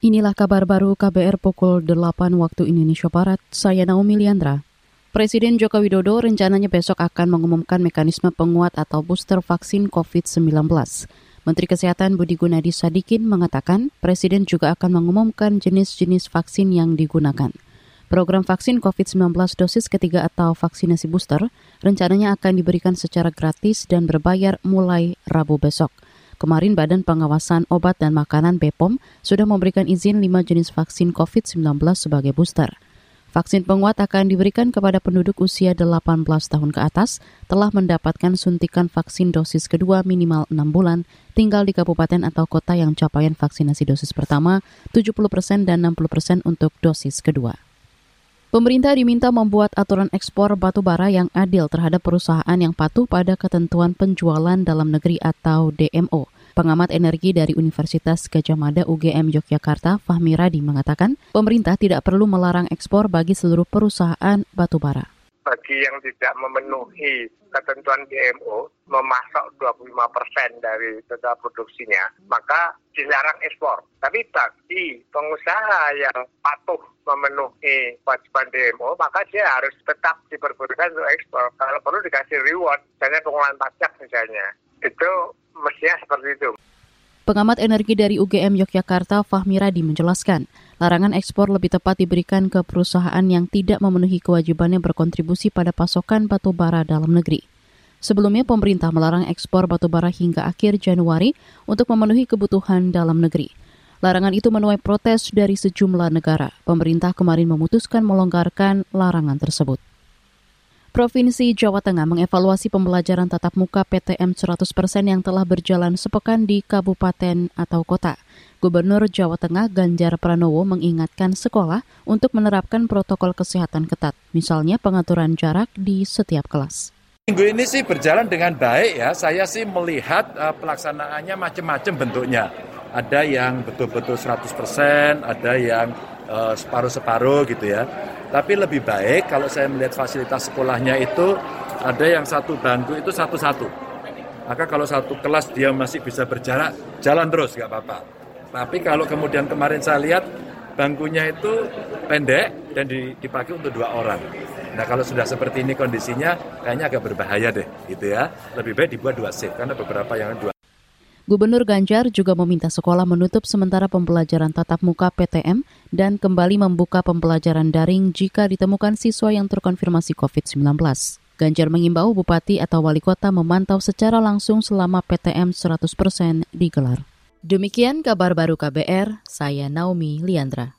Inilah kabar baru KBR pukul 8 waktu Indonesia Barat. Saya Naomi Liandra. Presiden Joko Widodo rencananya besok akan mengumumkan mekanisme penguat atau booster vaksin COVID-19. Menteri Kesehatan Budi Gunadi Sadikin mengatakan Presiden juga akan mengumumkan jenis-jenis vaksin yang digunakan. Program vaksin COVID-19 dosis ketiga atau vaksinasi booster rencananya akan diberikan secara gratis dan berbayar mulai Rabu besok. Kemarin Badan Pengawasan Obat dan Makanan BPOM sudah memberikan izin lima jenis vaksin COVID-19 sebagai booster. Vaksin penguat akan diberikan kepada penduduk usia 18 tahun ke atas telah mendapatkan suntikan vaksin dosis kedua minimal 6 bulan, tinggal di kabupaten atau kota yang capaian vaksinasi dosis pertama 70 persen dan 60 persen untuk dosis kedua. Pemerintah diminta membuat aturan ekspor batu bara yang adil terhadap perusahaan yang patuh pada ketentuan penjualan dalam negeri atau DMO. Pengamat energi dari Universitas Gajah Mada UGM Yogyakarta, Fahmi Radi mengatakan, pemerintah tidak perlu melarang ekspor bagi seluruh perusahaan batubara. Bagi yang tidak memenuhi ketentuan DMO, memasok 25 persen dari total produksinya, maka dilarang ekspor. Tapi bagi pengusaha yang patuh memenuhi kewajiban DMO, maka dia harus tetap diperbolehkan untuk ekspor. Kalau perlu dikasih reward, misalnya pengolahan pajak misalnya. Itu mestinya seperti itu. Pengamat energi dari UGM Yogyakarta Fahmi Radi menjelaskan, larangan ekspor lebih tepat diberikan ke perusahaan yang tidak memenuhi kewajibannya berkontribusi pada pasokan batu bara dalam negeri. Sebelumnya pemerintah melarang ekspor batu bara hingga akhir Januari untuk memenuhi kebutuhan dalam negeri. Larangan itu menuai protes dari sejumlah negara. Pemerintah kemarin memutuskan melonggarkan larangan tersebut. Provinsi Jawa Tengah mengevaluasi pembelajaran tatap muka PTM 100% yang telah berjalan sepekan di kabupaten atau kota. Gubernur Jawa Tengah Ganjar Pranowo mengingatkan sekolah untuk menerapkan protokol kesehatan ketat, misalnya pengaturan jarak di setiap kelas. Minggu ini sih berjalan dengan baik ya. Saya sih melihat uh, pelaksanaannya macam-macam bentuknya. Ada yang betul-betul 100%, ada yang separuh-separuh gitu ya. Tapi lebih baik kalau saya melihat fasilitas sekolahnya itu ada yang satu bangku itu satu-satu. Maka kalau satu kelas dia masih bisa berjarak, jalan terus nggak apa-apa. Tapi kalau kemudian kemarin saya lihat bangkunya itu pendek dan dipakai untuk dua orang. Nah kalau sudah seperti ini kondisinya kayaknya agak berbahaya deh gitu ya. Lebih baik dibuat dua shift karena beberapa yang dua Gubernur Ganjar juga meminta sekolah menutup sementara pembelajaran tatap muka PTM dan kembali membuka pembelajaran daring jika ditemukan siswa yang terkonfirmasi COVID-19. Ganjar mengimbau bupati atau wali kota memantau secara langsung selama PTM 100% digelar. Demikian kabar baru KBR, saya Naomi Liandra.